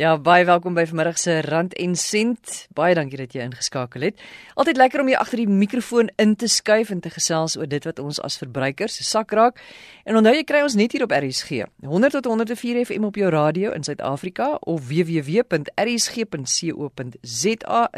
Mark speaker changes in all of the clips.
Speaker 1: Ja, baie welkom by vanmiddag se Rand en Sent. Baie dankie dat jy ingeskakel het. Altyd lekker om jy agter die mikrofoon in te skuif en te gesels oor dit wat ons as verbruikers se sak raak. En onthou jy kry ons net hier op RSG. 100 tot 104 FM op jou radio in Suid-Afrika of www.rsg.co.za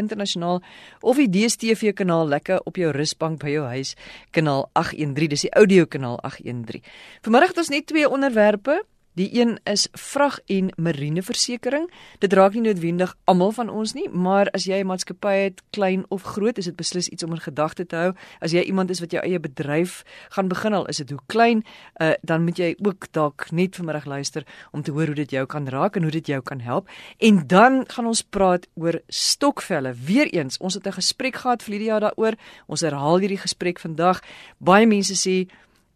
Speaker 1: internasionaal of die DStv kanaal lekker op jou rusbank by jou huis kanaal 813. Dis die audio kanaal 813. Vanmiddag het ons net twee onderwerpe. Die een is vrag en marineversekering. Dit raak nie noodwendig almal van ons nie, maar as jy 'n maatskappy het, klein of groot, is dit beslis iets om in gedagte te hou. As jy iemand is wat jou eie bedryf gaan begin al, is dit hoe klein, uh, dan moet jy ook dalk net vanmiddag luister om te hoor hoe dit jou kan raak en hoe dit jou kan help. En dan gaan ons praat oor stokvelle. Weereens, ons het 'n gesprek gehad vir die jaar daaroor. Ons herhaal hierdie gesprek vandag. Baie mense sê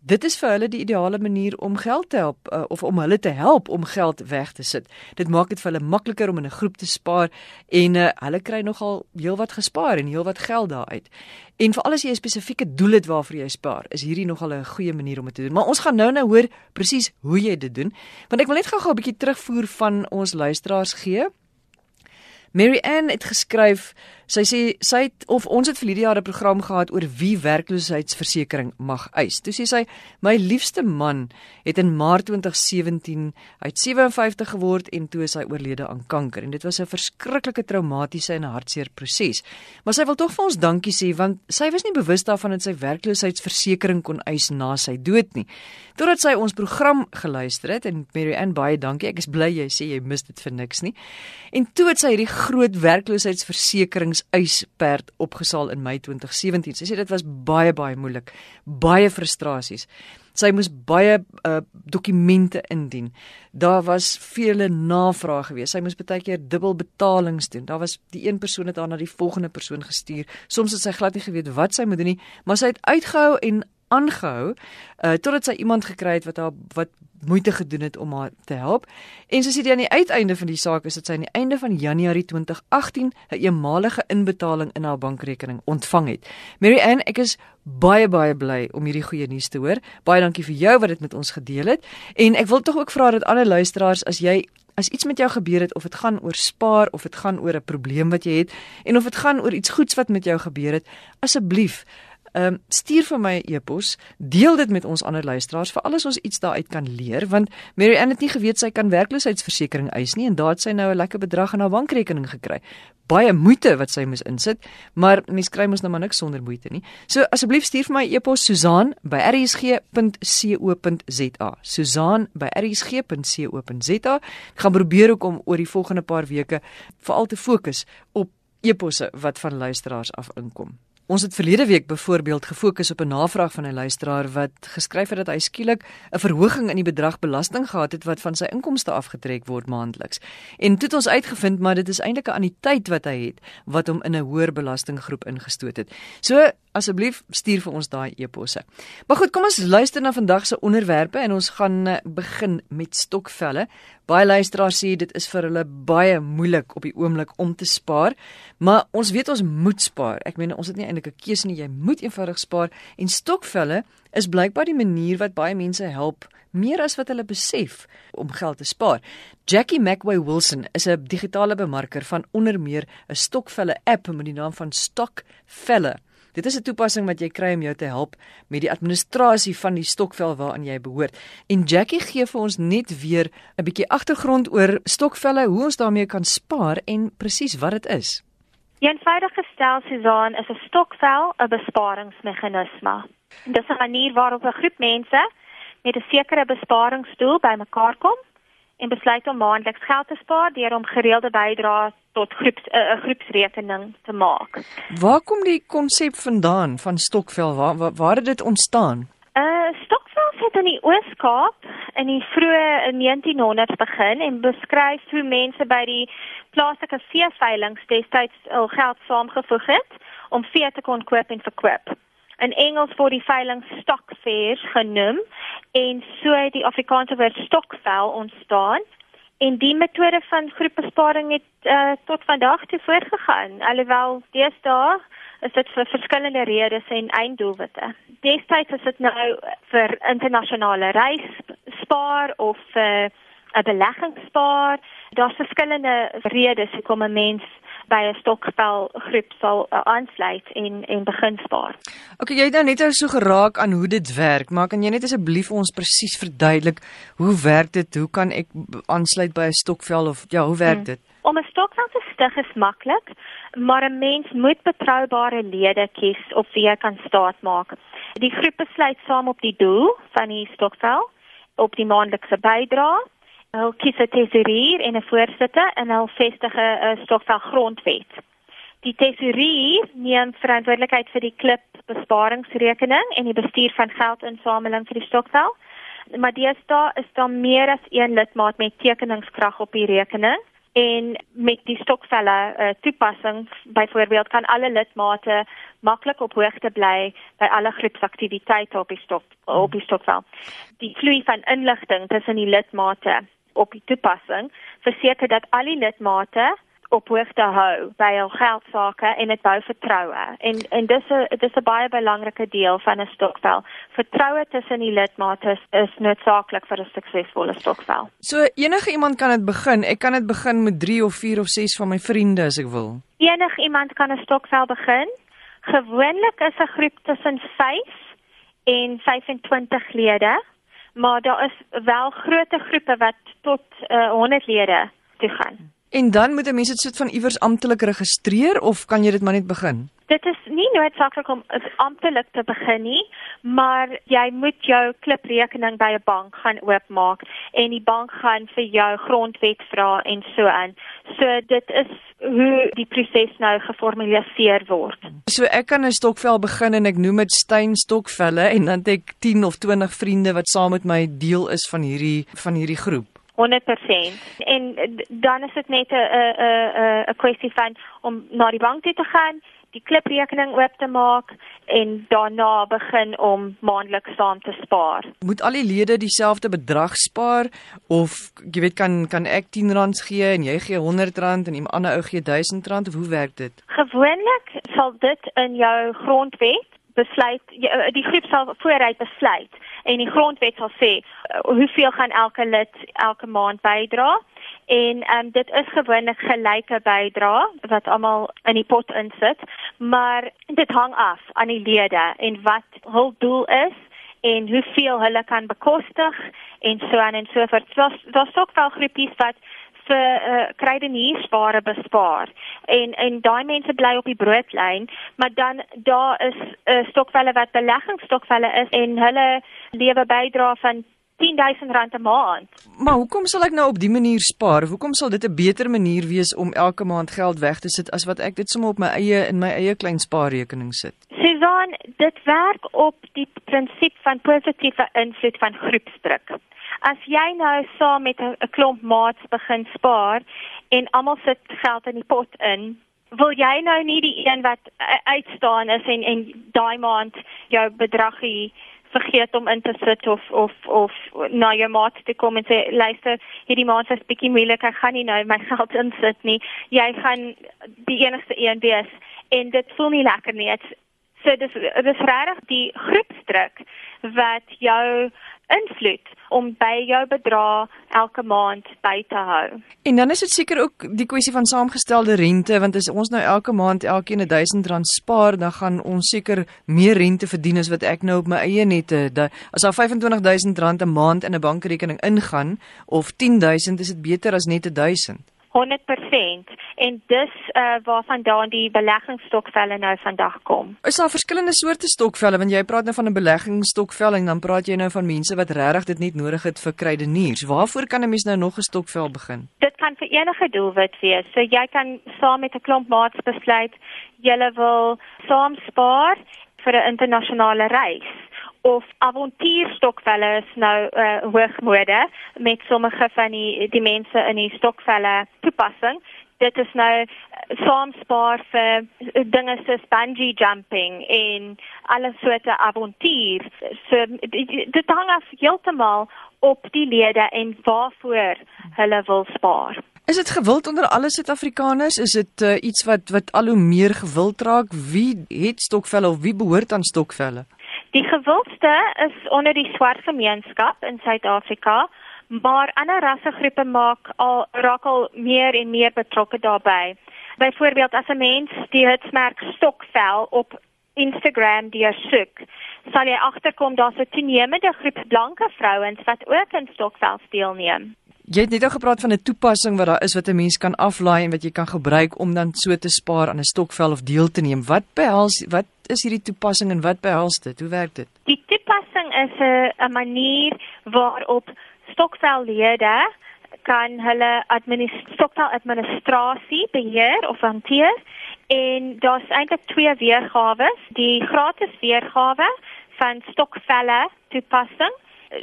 Speaker 1: Dit is vir hulle die ideale manier om geld te help uh, of om hulle te help om geld weg te sit. Dit maak dit vir hulle makliker om in 'n groep te spaar en uh, hulle kry nogal heelwat gespaar en heelwat geld daaruit. En veral as jy 'n spesifieke doel het waarvoor jy spaar, is hierdie nogal 'n goeie manier om dit te doen. Maar ons gaan nou nou hoor presies hoe jy dit doen. Want ek wil net gou-gou 'n bietjie terugvoer van ons luisteraars gee. Mary Ann het geskryf Sy sê sy het of ons het vir hierdie jaar 'n program gehad oor wie werkloosheidsversekering mag eis. Toe sê sy my liefste man het in Maart 2017 uit 57 geword en toe is hy oorlede aan kanker en dit was 'n verskriklike traumatiese en hartseer proses. Maar sy wil tog vir ons dankie sê want sy was nie bewus daarvan dat sy werkloosheidsversekering kon eis na sy dood nie. Totdat sy ons program geluister het en Mary Ann baie dankie. Ek is bly jy sê jy mis dit vir niks nie. En toe het sy hierdie groot werkloosheidsversekering eis-perd opgesaal in Mei 2017. Sy sê dit was baie baie moeilik, baie frustrasies. Sy moes baie uh, dokumente indien. Daar was vele navrae gewees. Sy moes baie keer dubbel betalings doen. Daar was die een persoon het haar na die volgende persoon gestuur. Soms het sy glad nie geweet wat sy moet doen nie, maar sy het uitgehou en aangehou uh, totdat sy iemand gekry het wat haar wat moeite gedoen het om haar te help. En sê die aan die uiteinde van die saak is dat sy aan die einde van Januarie 2018 'n eenmalige inbetaling in haar bankrekening ontvang het. Mary Ann, ek is baie baie bly om hierdie goeie nuus te hoor. Baie dankie vir jou wat dit met ons gedeel het. En ek wil tog ook vra dat alle luisteraars as jy As iets met jou gebeur het of dit gaan oor spaar of dit gaan oor 'n probleem wat jy het en of dit gaan oor iets goeds wat met jou gebeur het, asseblief Ehm um, stuur vir my 'n e e-pos, deel dit met ons ander luisteraars vir alles ons iets daaruit kan leer want Mary Ann het nie geweet sy kan werkloosheidsversekering eis nie en daar het sy nou 'n lekker bedrag in haar bankrekening gekry. Baie moeite wat sy moes insit, maar mens kry mos nou maar niks sonder moeite nie. So asseblief stuur vir my 'n e-pos Susan@rsg.co.za. Susan@rsg.co.za. Ek gaan probeer ook om oor die volgende paar weke veral te fokus op e-posse wat van luisteraars af inkom. Ons het verlede week byvoorbeeld gefokus op 'n navraag van 'n luisteraar wat geskryf het dat hy skielik 'n verhoging in die bedrag belasting gehad het wat van sy inkomste afgetrek word maandeliks. En toe het ons uitgevind maar dit is eintlik 'n anniteit wat hy het wat hom in 'n hoër belastinggroep ingestoot het. So asseblief stuur vir ons daai e-posse. Maar goed, kom ons luister na vandag se onderwerpe en ons gaan eh, begin met stokvelle. Baie luisteraars sê dit is vir hulle baie moeilik op die oomblik om te spaar, maar ons weet ons moet spaar. Ek meen ons het nie eintlik 'n keuse nie, jy moet eenvoudig spaar en stokvelle is blykbaar die manier wat baie mense help meer as wat hulle besef om geld te spaar. Jackie McWay Wilson is 'n digitale bemarker van onder meer 'n stokvelle app met die naam van Stokvelle. Dit is 'n toepassing wat jy kry om jou te help met die administrasie van die stokvel waaraan jy behoort. En Jackie gee vir ons net weer 'n bietjie agtergrond oor stokvelle, hoe ons daarmee kan spaar en presies wat dit is.
Speaker 2: Die eenvoudige stel Susan is 'n stokvel 'n besparingsmeganisme. Dit is 'n manier waarop 'n groep mense met 'n sekere besparingsdoel bymekaar kom en besluit om maandeliks geld te spaar deur om gereelde bydraes tot groeps 'n uh, groepsrekening te maak.
Speaker 1: Waar kom die konsep vandaan van stokvel? Waar waar, waar het dit ontstaan?
Speaker 2: Uh stokvel het in die Oos-Kaap in die vroeë 1900s begin en beskryf hoe mense by die plaaslike veeveilings destyds hul geld saamgevoeg het om vee te kon koop en verkoop. In Engels word die veiling stock fairs genoem en so het die Afrikaanse woord stokvel ontstaan en die metode van groepbesparing het uh, tot vandag toe voortgegaan alhoewel deesdae is dit vir verskillende redes en einddoelwitte. Destyds is dit nou vir internasionale reis spaar of vir uh, 'n beleggingsspaar Daar's verskillende redes hoekom 'n mens by 'n stokvel groep sal uh, aansluit en en begin spaar.
Speaker 1: OK, jy het nou net so geraak aan hoe dit werk, maar kan jy net asseblief ons presies verduidelik hoe werk dit? Hoe kan ek aansluit by 'n stokvel of ja, hoe werk hmm. dit?
Speaker 2: Om 'n stokvel te stig is maklik, maar 'n mens moet betroubare lede kies op wie jy kan staatmaak. Die groep besluit saam op die doel van die stokvel, op die maandelikse bydrae Hulle kies 'n tesourier en 'n voorsitter en hulle vestig 'n stokvel grondwet. Die tesourier neem verantwoordelikheid vir die klip besparingsrekening en die bestuur van geldinsameling vir die stokvel. Maar deesdae is daar meer as een lidmaat met tekeningskrag op die rekening en met die stokvelle uh, toepassing byvoorbeeld kan alle lidmate maklik op hoogte bly by alle groepsaktiwiteite op die stok op die stokvel. Die vloei van inligting tussen die lidmate op die toepassing verseker dat al die lidmate op hoogte hou by hul geldsaake en dit bou vertroue. En en dis 'n dis 'n baie belangrike deel van 'n stokvel. Vertroue tussen die lidmate is, is noodsaaklik vir 'n suksesvolle stokvel.
Speaker 1: So enige iemand kan dit begin. Ek kan dit begin met 3 of 4 of 6 van my vriende as ek wil.
Speaker 2: Enige iemand kan 'n stokvel begin. Gewoonlik is 'n groep tussen 5 en 25 lede maar daar is wel groot groepe wat tot uh, eh, 100 lede toe gaan.
Speaker 1: En dan moet 'n mens dit soort van iewers amptelik registreer of kan jy dit maar net begin?
Speaker 2: Dit is nie noodsaaklik om amptelik te begin nie, maar jy moet jou kliprekening by 'n bank gaan oopmaak en die bank gaan vir jou grondwet vra en so aan. So dit is hoe die proses nou geformaliseer word.
Speaker 1: So ek kan 'n stokvel begin en ek noem dit Stein stokvelle en dan het ek 10 of 20 vriende wat saam met my deel is van hierdie van hierdie groep.
Speaker 2: 100%. En dan is dit net 'n 'n 'n 'n kwessie van om na die bank toe te gaan, die kliprekening oop te maak en daarna begin om maandeliks saam te spaar.
Speaker 1: Moet al die lede dieselfde bedrag spaar of jy weet kan kan ek R10 gee en jy gee R100 en 'n ander ou gee R1000 of hoe werk dit?
Speaker 2: Gewoonlik sal dit in jou grondwet besluit die groep sal vooruit besluit en die grondwet sal sê uh, hoeveel gaan elke lid elke maand bydra en um, dit is gewoonlik gelyke bydra wat almal in die pot insit maar dit hang af aan die lede en wat hul doel is en hoeveel hulle kan bekostig en so aan en so voort. Daar's ook wel groepies wat vir uh, kruideniersware bespaar. En en daai mense bly op die broodlyn, maar dan daar is 'n uh, stokvelle wat beleggingsstokvelle is en hulle lewe bydra van 10000 rand 'n maand.
Speaker 1: Maar hoekom sal ek nou op die manier spaar? Hoekom sal dit 'n beter manier wees om elke maand geld weg te sit as wat ek dit sommer op my eie in my eie klein spaarrekening sit?
Speaker 2: Susan, dit werk op die prinsip van positiewe invloed van groepsdruk as jy nou saam met 'n klomp maats begin spaar en almal sit geld in die pot in, wil jy nou nie die een wat uitstaan is en en daai maand jou bedragie vergeet om in te sit of of of na jou maat te kom en sê luister hierdie maand is bietjie moeilik. Ek gaan nie nou my geld insit nie. Jy gaan die enigste een wees en dit voel nie lekker nie. Dit so dis dis regtig die groepsdruk wat jou invloed om by jou bedrag elke maand by te hou.
Speaker 1: En dan is dit seker ook die kwessie van saamgestelde rente want as ons nou elke maand elkeen 'n 1000 rand spaar, dan gaan ons seker meer rente verdien as wat ek nou op my eie nette. As daar 25000 rand 'n maand in 'n bankrekening ingaan of 10000, is dit beter as net 1000.
Speaker 2: 100% en dis uh, waarvandaan die beleggingsstokvelle nou vandag kom.
Speaker 1: Is daar verskillende soorte stokvelle want jy praat nou van 'n beleggingsstokvel en dan praat jy nou van mense wat regtig dit net nodig het vir kruideniers. Waarvoor kan 'n mens nou nog 'n stokvel begin?
Speaker 2: Dit kan vir enige doelwit wees. So jy kan saam met 'n klomp maats besluit jy wil saam spaar vir 'n internasionale reis of avontuurstokvelle is nou uh, hoogmode met sommige van die die mense in die stokvelle toepassing. Dit is nou uh, saamspaar vir uh, dinge soos bungee jumping en alle soorte avontuur. So dit hang af heeltemal op die lede en waarvoor hulle wil spaar.
Speaker 1: Is dit gewild onder alle Suid-Afrikaners? Is dit uh, iets wat wat al hoe meer gewild raak? Wie het stokvelle of wie behoort aan stokvelle?
Speaker 2: Die gewildste is onder die swart gemeenskap in Suid-Afrika, maar ander rassegroepe maak al raak al meer en meer betrokke daarbey. Byvoorbeeld as 'n mens die hitsmerk stokvel op Instagram deursoek, sal jy agterkom daar's 'n toenemende groep blanke vrouens wat ook in stokvel deelneem.
Speaker 1: Jy het net al gepraat van 'n toepassing wat daar is wat 'n mens kan aflaai en wat jy kan gebruik om dan so te spaar aan 'n stokvel of deel te neem. Wat behels wat is hierdie toepassing en wat behels dit? Hoe werk dit?
Speaker 2: Die toepassing is 'n manier waarop stokvellede kan hulle stokvel administrasie beheer of hanteer en daar's eintlik twee weergawe. Die gratis weergawe van stokvelle toepassing.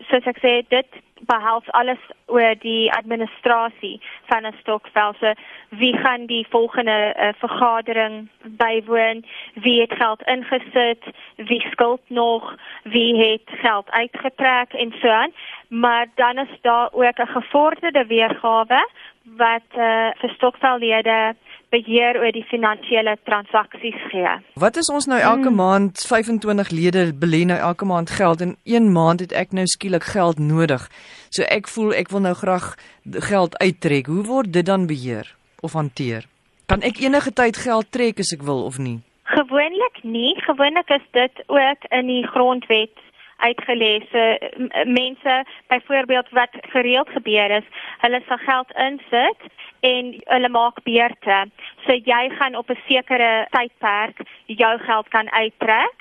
Speaker 2: Soos ek sê, dit behels alles oor die administrasie van 'n stokvel. So wie gaan die volgende uh, vergadering bywoon? Wie het geld ingesit? Wie skuld nog? Wie het geld uitgetrek en so aan? Maar dan is daar ook 'n gevorderde weergawe wat uh, vir stokvellede beheer oor die finansiële transaksies gee.
Speaker 1: Wat is ons nou elke hmm. maand 25 lede belê nou elke maand geld en een maand het ek nou skielik geld nodig. So ek voel ek wil nou graag geld uittrek. Hoe word dit dan beheer of hanteer? Kan ek enige tyd geld trek as ek wil of nie?
Speaker 2: Gewoonlik nie. Gewoonlik is dit ook in die grondwet uitgelees. Mense byvoorbeeld wat gereeld gebeur is, hulle sal geld insit en hulle maak beurte. So jy gaan op 'n sekere tydperk jou geld kan uittrek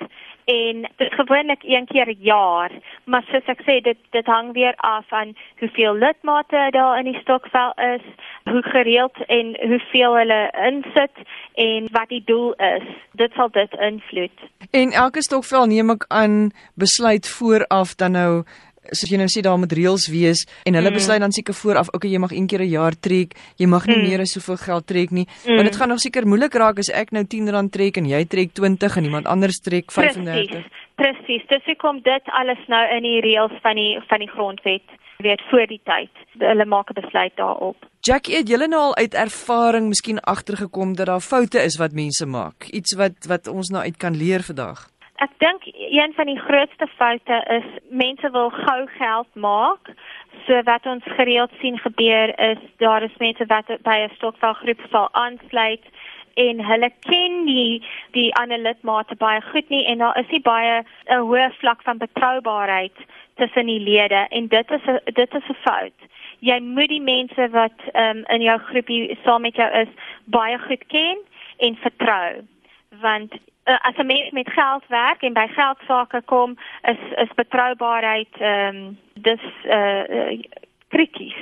Speaker 2: en dit gewoonlik een keer 'n jaar, maar soos ek sê dit dit hang weer af van hoeveel lidmate daar in die stokvel is, hoe gereeld en hoeveel hulle insit en wat die doel is. Dit sal dit invloed.
Speaker 1: En elke stokvel neem ek aan besluit vooraf dan nou soos jy nou sê daar moet reëls wees en hulle mm. besluit dan seker vooraf okay jy mag een keer 'n jaar trek jy mag nie mm. meer as soveel geld trek nie. Mm. want dit gaan nog seker moeilik raak as ek nou 10 rand trek en jy trek 20 en iemand anders trek 35
Speaker 2: presies dis hoe kom dit alles nou in die reëls van die van die grondwet weet voor die tyd hulle maak 'n besluit daarop.
Speaker 1: Jackie het julle nou al uit ervaring miskien agtergekom dat daar foute is wat mense maak? Iets wat wat ons nou uit kan leer vandag
Speaker 2: Ek dink een van die grootste foute is mense wil gou geld maak. So wat ons gereeld sien gebeur is daar is mense wat by 'n stokvelgroep sal aansluit en hulle ken nie die ander lidmate baie goed nie en daar is nie baie 'n hoë vlak van betroubaarheid tussen die lede en dit is 'n dit is 'n fout. Jy moet die mense wat um, in jou groepie saam met jou is baie goed ken en vertrou want uh, as 'n mens met geld werk en by geld sake kom, is is betroubaarheid ehm um, dis uh, uh krities.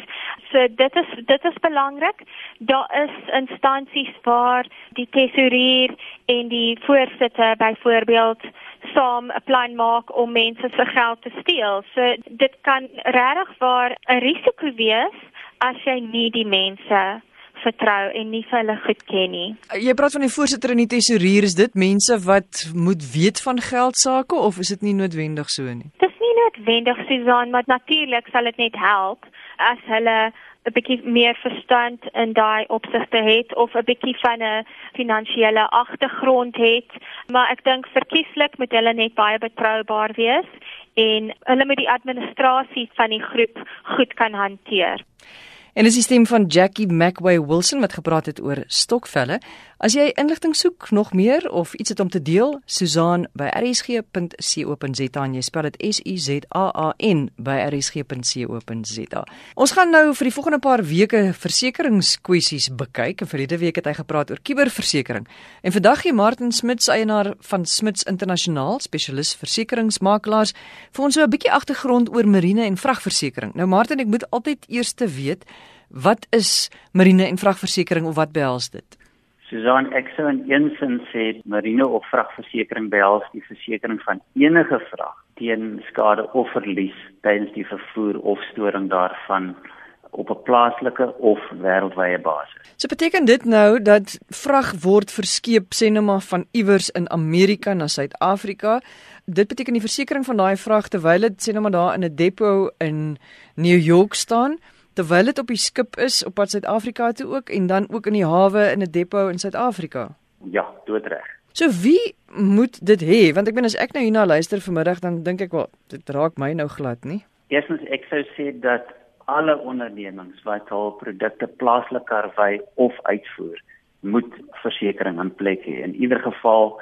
Speaker 2: So dit is dit is belangrik. Daar is instansies waar die tesourier en die voorsitter byvoorbeeld saam 'n plan maak om mense se geld te steel. So dit kan regtig waar 'n risiko wees as jy nie die mense vertrou en nie vir hulle goed ken nie.
Speaker 1: Jy praat van die voorsitter en die tesourier, is dit mense wat moet weet van geld sake of is dit nie noodwendig so nie?
Speaker 2: Dis nie noodwendig Susan, maar natuurlik sal dit net help as hulle 'n bietjie meer verstand in daai opsigte het of 'n bietjie van 'n finansiële agtergrond het, maar ek dink verkieslik moet hulle net baie betroubaar wees en hulle moet die administrasie van die groep goed kan hanteer.
Speaker 1: En dis die stem van Jackie McWay Wilson wat gepraat het oor stokvelle. As jy inligting soek, nog meer of iets het om te deel, Susan by rsg.co.za en jy spel dit S U Z A A N by rsg.co.za. Ons gaan nou vir die volgende paar weke versekeringskwessies bekyk. En verlede week het hy gepraat oor kuberversekering. En vandag gee Martin Smits, eienaar van Smits Internasionaal, spesialis versekeringsmakelaars, vir ons so 'n bietjie agtergrond oor marine en vragversekering. Nou Martin, ek moet altyd eers te weet, wat is marine en vragversekering of wat behels dit?
Speaker 3: Susan, ek sou in een sin sê marine of vragversekering behels die versekering van enige vrag teen skade of verlies tydens die vervoer of storing daarvan op 'n plaaslike of wêreldwye basis.
Speaker 1: So beteken dit nou dat vrag word verskeep sê nou maar van iewers in Amerika na Suid-Afrika. Dit beteken die versekering van daai vrag terwyl dit sê nou maar daar in 'n depot in New York staan terwyl dit op die skip is op pad Suid-Afrika toe ook en dan ook in die hawe in 'n depot in Suid-Afrika.
Speaker 3: Ja, doodreg.
Speaker 1: So wie moet dit hê? Want ek bedoel as ek nou hierna luister vanmiddag dan dink ek wel dit raak my nou glad nie.
Speaker 3: Eerstens ek sou sê dat alle ondernemings wat hul produkte plaaslik karwei of uitvoer, moet versekerings in plek hê. In ieder geval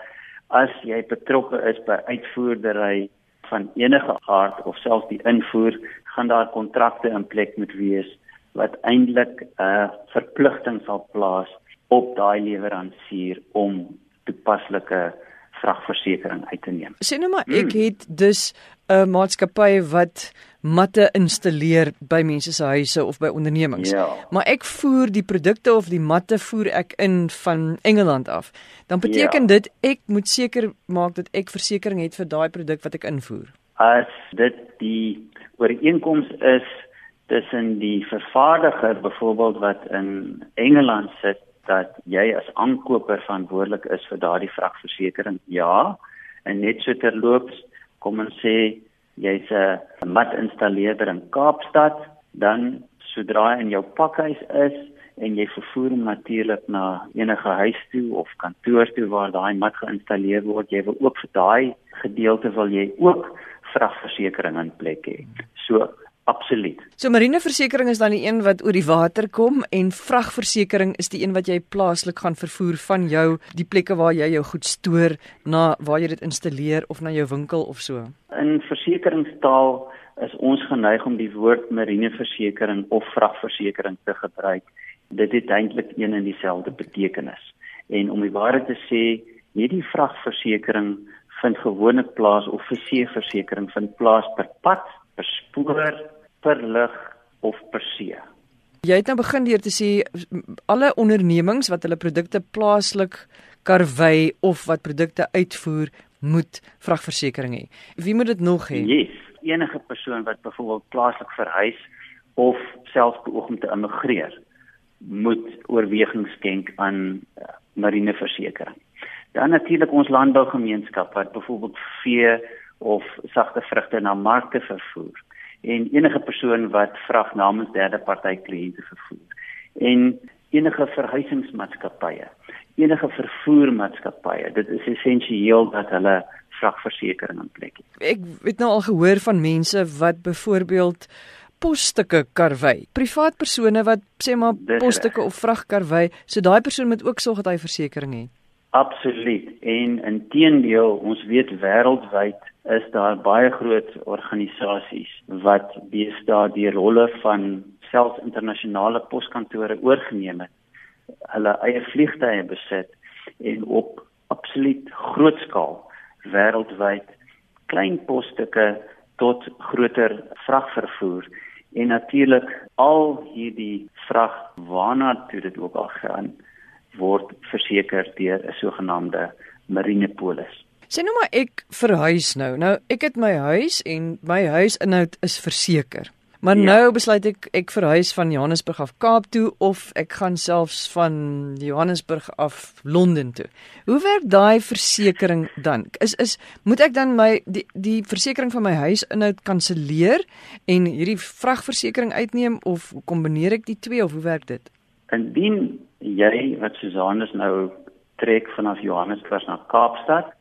Speaker 3: as jy betrokke is by uitvoerdery van enige aard of selfs die invoer, gaan daar kontrakte in plek moet wees wat eintlik 'n uh, verpligting sal plaas op daai lewerancier om toepaslike vragversekering uit te neem.
Speaker 1: Sê nou maar ek hmm. het dus 'n maatskappy wat matte installeer by mense se huise of by ondernemings.
Speaker 3: Ja.
Speaker 1: Maar ek voer die produkte of die matte voer ek in van Engeland af. Dan beteken ja. dit ek moet seker maak dat ek versekerings het vir daai produk wat ek invoer.
Speaker 3: As dit die ooreenkoms is tussen die vervaardiger byvoorbeeld wat in Engeland sit dat jy as aankoper verantwoordelik is vir daardie vragversekering. Ja, en net so terloops, kom ons sê jy's 'n mat installeerder in Kaapstad, dan sodra hy in jou pakhuis is en jy vervoer hom natuurlik na enige huis toe of kantoor toe waar daai mat geïnstalleer word, jy wil ook vir daai gedeelte wil jy ook vragversekering in plek hê. So Absoluut.
Speaker 1: So marineversekering is dan die een wat oor die water kom en vragversekering is die een wat jy plaaslik gaan vervoer van jou die plekke waar jy jou goed stoor na waar jy dit installeer of na jou winkel of so.
Speaker 3: In versekeringstaal is ons geneig om die woord marineversekering of vragversekering te gebruik. Dit het eintlik een en dieselfde betekenis. En om die waarheid te sê, hierdie vragversekering vind gewoonlik plaas of versekerings vind plaas per pad, per spoor per lug of per see.
Speaker 1: Jy het nou begin deur te sê alle ondernemings wat hulle produkte plaaslik karwei of wat produkte uitvoer moet vragversekering hê. Wie moet dit nog hê?
Speaker 3: Yes, enige persoon wat byvoorbeeld plaaslik verhuis of selfs beoog om te immigreer, moet oorweging skenk aan uh, marineversekering. Dan natuurlik ons landbougemeenskap wat byvoorbeeld vee of sagte vrugte na markte vervoer en enige persoon wat vrag namens derde party kliënte vervoer. En enige verhuisingsmaatskappye enige vervoermaatskappye dit is essensieel dat hulle vragversekering in plek het
Speaker 1: ek het nou al gehoor van mense wat byvoorbeeld posstukke karwei. Privaat persone wat sê maar posstukke of vragkarwei so daai persoon moet ook sorg dat hy versekerings het
Speaker 3: Absoluut. En intedeel, ons weet wêreldwyd is daar baie groot organisasies wat bestaan die rolle van selfs internasionale poskantore oorgeneem het. Hulle eie vliegtye besit en op absoluut groot skaal wêreldwyd klein posstukke tot groter vragvervoer en natuurlik al hierdie vrag waarna toe dit ook al gaan word verseker deur 'n sogenaamde marinepolis.
Speaker 1: Sê nou maar ek verhuis nou. Nou ek het my huis en my huisinhoud is verseker. Maar ja. nou besluit ek ek verhuis van Johannesburg af Kaap toe of ek gaan selfs van Johannesburg af Londen toe. Hoe werk daai versekerings dan? Is is moet ek dan my die die versekerings van my huisinhoud kanselleer en hierdie vragversekering uitneem of kombineer ek die twee of hoe werk dit?
Speaker 3: Indien jy wat Susanus nou trek vanaf Johannesburg na Kaapstad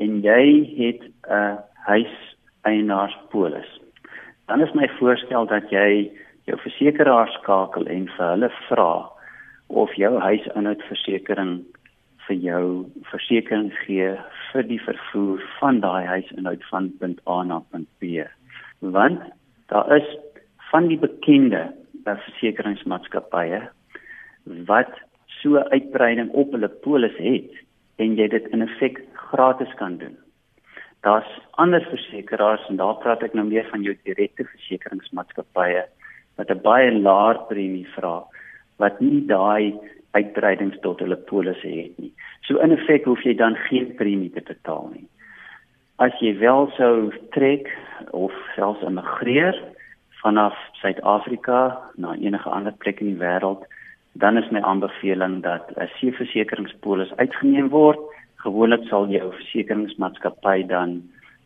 Speaker 3: en jy het 'n huis eienaarspolis. Dan is my voorstel dat jy jou versekeraar skakel en vir hulle vra of jou huisinhoudversekering vir jou versekering gee vir die vervoer van daai huisinhoud van punt A na punt B. Want daar is van die bekende versekeringsmaatskappye wat so uitbreiding op hulle polis het en jy dit in effek gratis kan doen. Daar's ander versekerings en daar praat ek nou meer van jou direkte versekeringsmaatskappye wat 'n baie laer premie vra wat nie daai uitbreidings tot hulle polisse het nie. So in effek hoef jy dan geen premie te betaal nie. As jy wel sou trek of selfs immigreer vanaf Suid-Afrika na enige ander plek in die wêreld, dan is my aanbeveling dat 'n seeversekeringspolis uitgeneem word. Gewoonlik sal jou versekeringsmaatskappy dan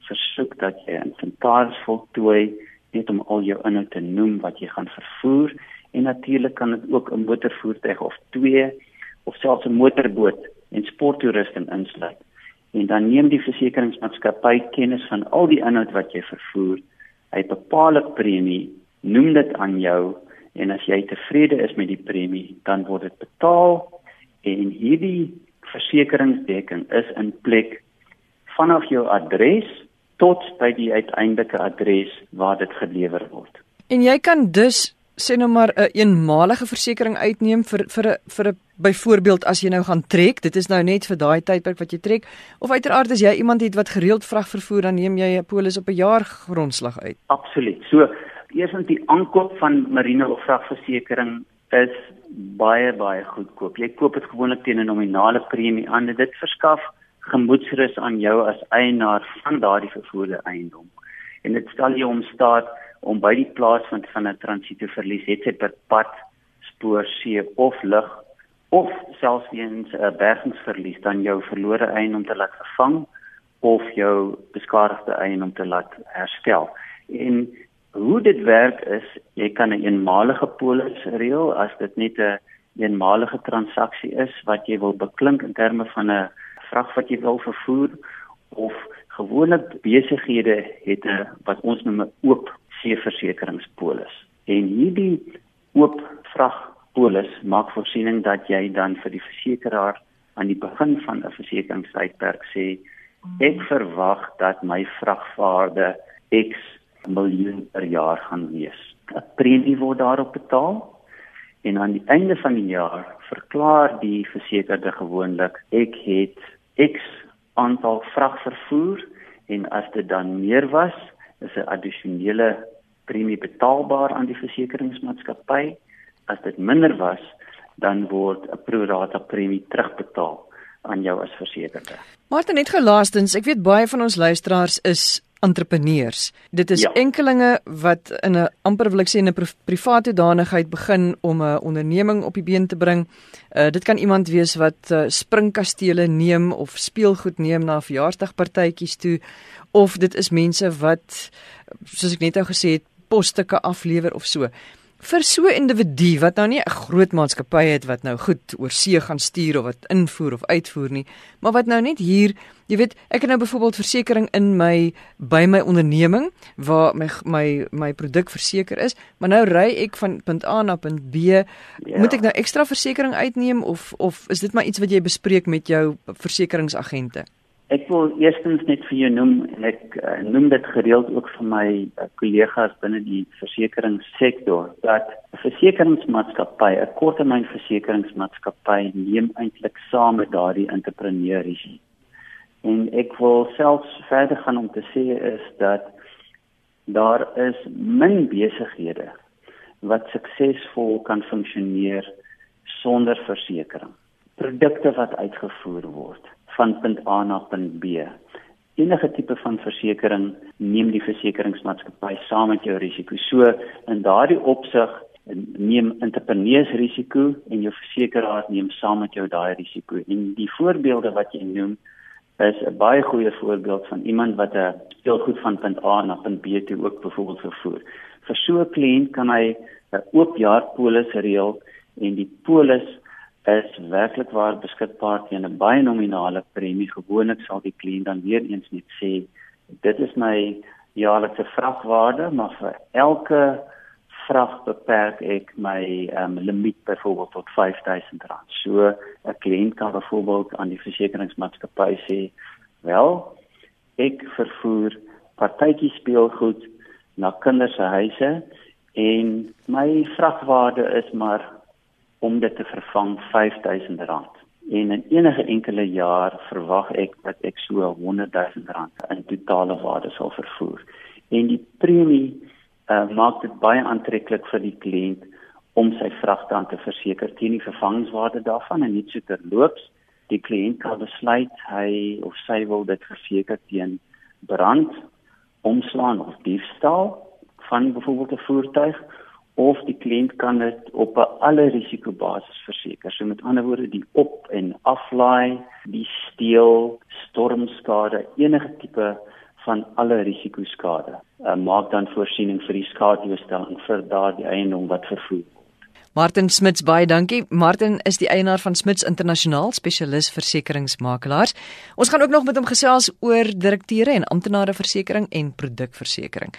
Speaker 3: versoek dat jy 'n inventaris voltooi net om al jou inhoud te noem wat jy gaan vervoer en natuurlik kan dit ook 'n motorvoertuig of twee of selfs 'n motorboot en sporttoerusting insluit. En dan neem die versekeringsmaatskappy kennis van al die inhoud wat jy vervoer. Hy bepaal 'n premie noem dit aan jou en as jy tevrede is met die premie, dan word dit betaal en hierdie versekeringsdekking is in plek vanaf jou adres tot by die uiteindelike adres waar dit gelewer word.
Speaker 1: En jy kan dus sê nou maar 'n een eenmalige versekering uitneem vir vir 'n vir 'n byvoorbeeld as jy nou gaan trek, dit is nou net vir daai tydperk wat jy trek of uiteraard as jy iemand het wat gereeld vrag vervoer dan neem jy 'n polis op 'n jaar grondslag uit.
Speaker 3: Absoluut. So eersins die aankoop van marine of vragversekering is baie baie goedkoop. Jy koop dit gewoonlik teen 'n nominale premie aan. Dit verskaf gemoedsrus aan jou as eienaar van daardie vervoerde eiendom. En dit stel jou om staat om by die plaas van van 'n transito verlies, het sy per pad, spoor, see of lug of selfs weens 'n bergingsverlies dan jou verlore eiendom te laat vervang of jou beskadigde eiendom te laat herstel. En hoe dit werk is, jy kan 'n een eenmalige polis reël as dit net 'n een eenmalige transaksie is wat jy wil beklink in terme van 'n vrag wat jy wil vervoer of gewoonlik besighede het 'n wat ons noem 'n oop seeversekeringspolis. En hierdie oop vragpolis maak voorsiening dat jy dan vir die versekeraar aan die begin van 'n versekeringstydperk sê ek verwag dat my vragvaarde X miljoen per jaar gaan wees. 'n Premie word daarop betaal en aan die einde van die jaar verklaar die versekerde gewoonlik ek het X aantal vrag vervoer en as dit dan meer was, is 'n addisionele premie betaalbaar aan die versekeringsmaatskappy. As dit minder was, dan word 'n pro rata premie terugbetaal aan jou as versekerde.
Speaker 1: Maar net gelaastens, ek weet baie van ons luisteraars is entrepreneurs. Dit is ja. enkelinge wat in 'n amper wil ek sê in 'n private danigheid begin om 'n onderneming op die been te bring. Uh dit kan iemand wees wat uh, springkastele neem of speelgoed neem na verjaarsdagpartytjies toe of dit is mense wat soos ek net nou gesê het posstukke aflewer of so vir so 'n individu wat nou nie 'n groot maatskappy het wat nou goed oor see gaan stuur of wat invoer of uitvoer nie, maar wat nou net hier, jy weet, ek het nou byvoorbeeld versekerings in my by my onderneming waar my my my produk verseker is, maar nou ry ek van punt A na punt B, ja. moet ek nou ekstra versekerings uitneem of of is dit maar iets wat jy bespreek met jou versekeringsagente?
Speaker 3: Ek wil eerstens net vir jou noem en ek uh, noem dit gereeld ook vir my uh, kollegas binne die versekeringssektor dat 'n versekeringsmaatskappy, 'n korttermynversekeringsmaatskappy neem eintlik saam met daardie entrepreneur risiko. En ek wil selfs verder gaan om te sê is dat daar is min besighede wat suksesvol kan funksioneer sonder versekerings. Produkte wat uitgevoer word van punt A na punt B. Enige tipe van versekerings neem die versekeringsmaatskappy saam met jou risiko. So in daardie opsig neem entrepreneurs risiko en jou versekeraar neem saam met jou daai risiko. En die voorbeelde wat jy noem is 'n baie goeie voorbeeld van iemand wat 'n speelgoed van punt A na punt B toe ook byvoorbeeld vervoer. Vir so 'n kliënt kan hy 'n oop jaar polis reël en die polis is werklik waar beskikbaar teen 'n baie nominale premie. Gewoonlik sal die kliënt dan weer eens net sê dit is my jaarlikse vragwaarde, maar vir elke vrag beperk ek my um, limiet byvoorbeeld tot R5000. So 'n kliënt kan byvoorbeeld aan die versekeringsmaatskappy sê, "Wel, ek vervoer partytjie speelgoed na kinders se huise en my vragwaarde is maar om dit te vervang R5000 en in enige enkele jaar verwag ek dat ek so R100000 in totale waarde sal vervoer. En die premie uh, maak dit baie aantreklik vir die kliënt om sy vrag dan te verseker teen die vervangingswaarde daarvan en net so terloops die kliënt kan besluit hy of sy wil dit verseker teen brand omslaan of diefstal van byvoorbeeld 'n voertuig of die kliënt kan dit op 'n alle risiko basis verseker. So met ander woorde, die op en aflaai, die steel, stormskade, enige tipe van alle risiko skade. Uh, maak dan voorsiening vir die skadeherstel vir daardie eiendom wat vervoer word.
Speaker 1: Martin Smits baie dankie. Martin is die eienaar van Smits Internasionaal, spesialis versekeringsmakelaars. Ons gaan ook nog met hom gesels oor direkteure en amptenare versekering en produkversekering.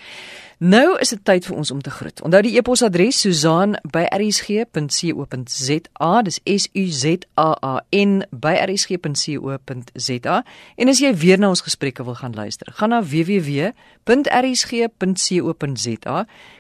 Speaker 1: Nou is dit tyd vir ons om te groet. Onthou die e-posadres susaan@rsg.co.za. Dis S U Z A A N rsg.co.za. En as jy weer na ons gesprekke wil gaan luister, gaan na www.rsg.co.za.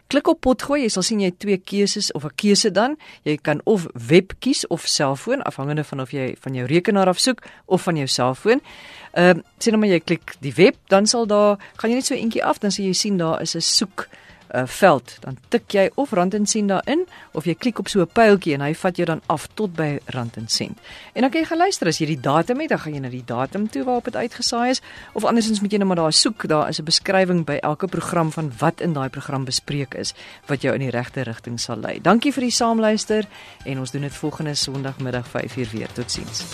Speaker 1: Klik op potgooi, jy sal sien jy twee keuses of 'n keuse dan. Jy kan of web kies of selfoon afhangende van of jy van jou rekenaar af soek of van jou selfoon. Ehm uh, sien nou maar jy klik die web, dan sal daar gaan jy net so eentjie af, dan sal jy sien daar is 'n soek uh, veld, dan tik jy of rand en sent daarin of jy klik op so 'n pyltjie en hy vat jou dan af tot by rand en sent. En dan kan jy gaan luister as jy die datum het, dan gaan jy na die datum toe waarop dit uitgesaai is of andersins moet jy net maar daar soek, daar is 'n beskrywing by elke program van wat in daai program bespreek is wat jou in die regte rigting sal lei. Dankie vir die saamluister en ons doen dit volgende Sondagmiddag 5:00 weer. Totsiens.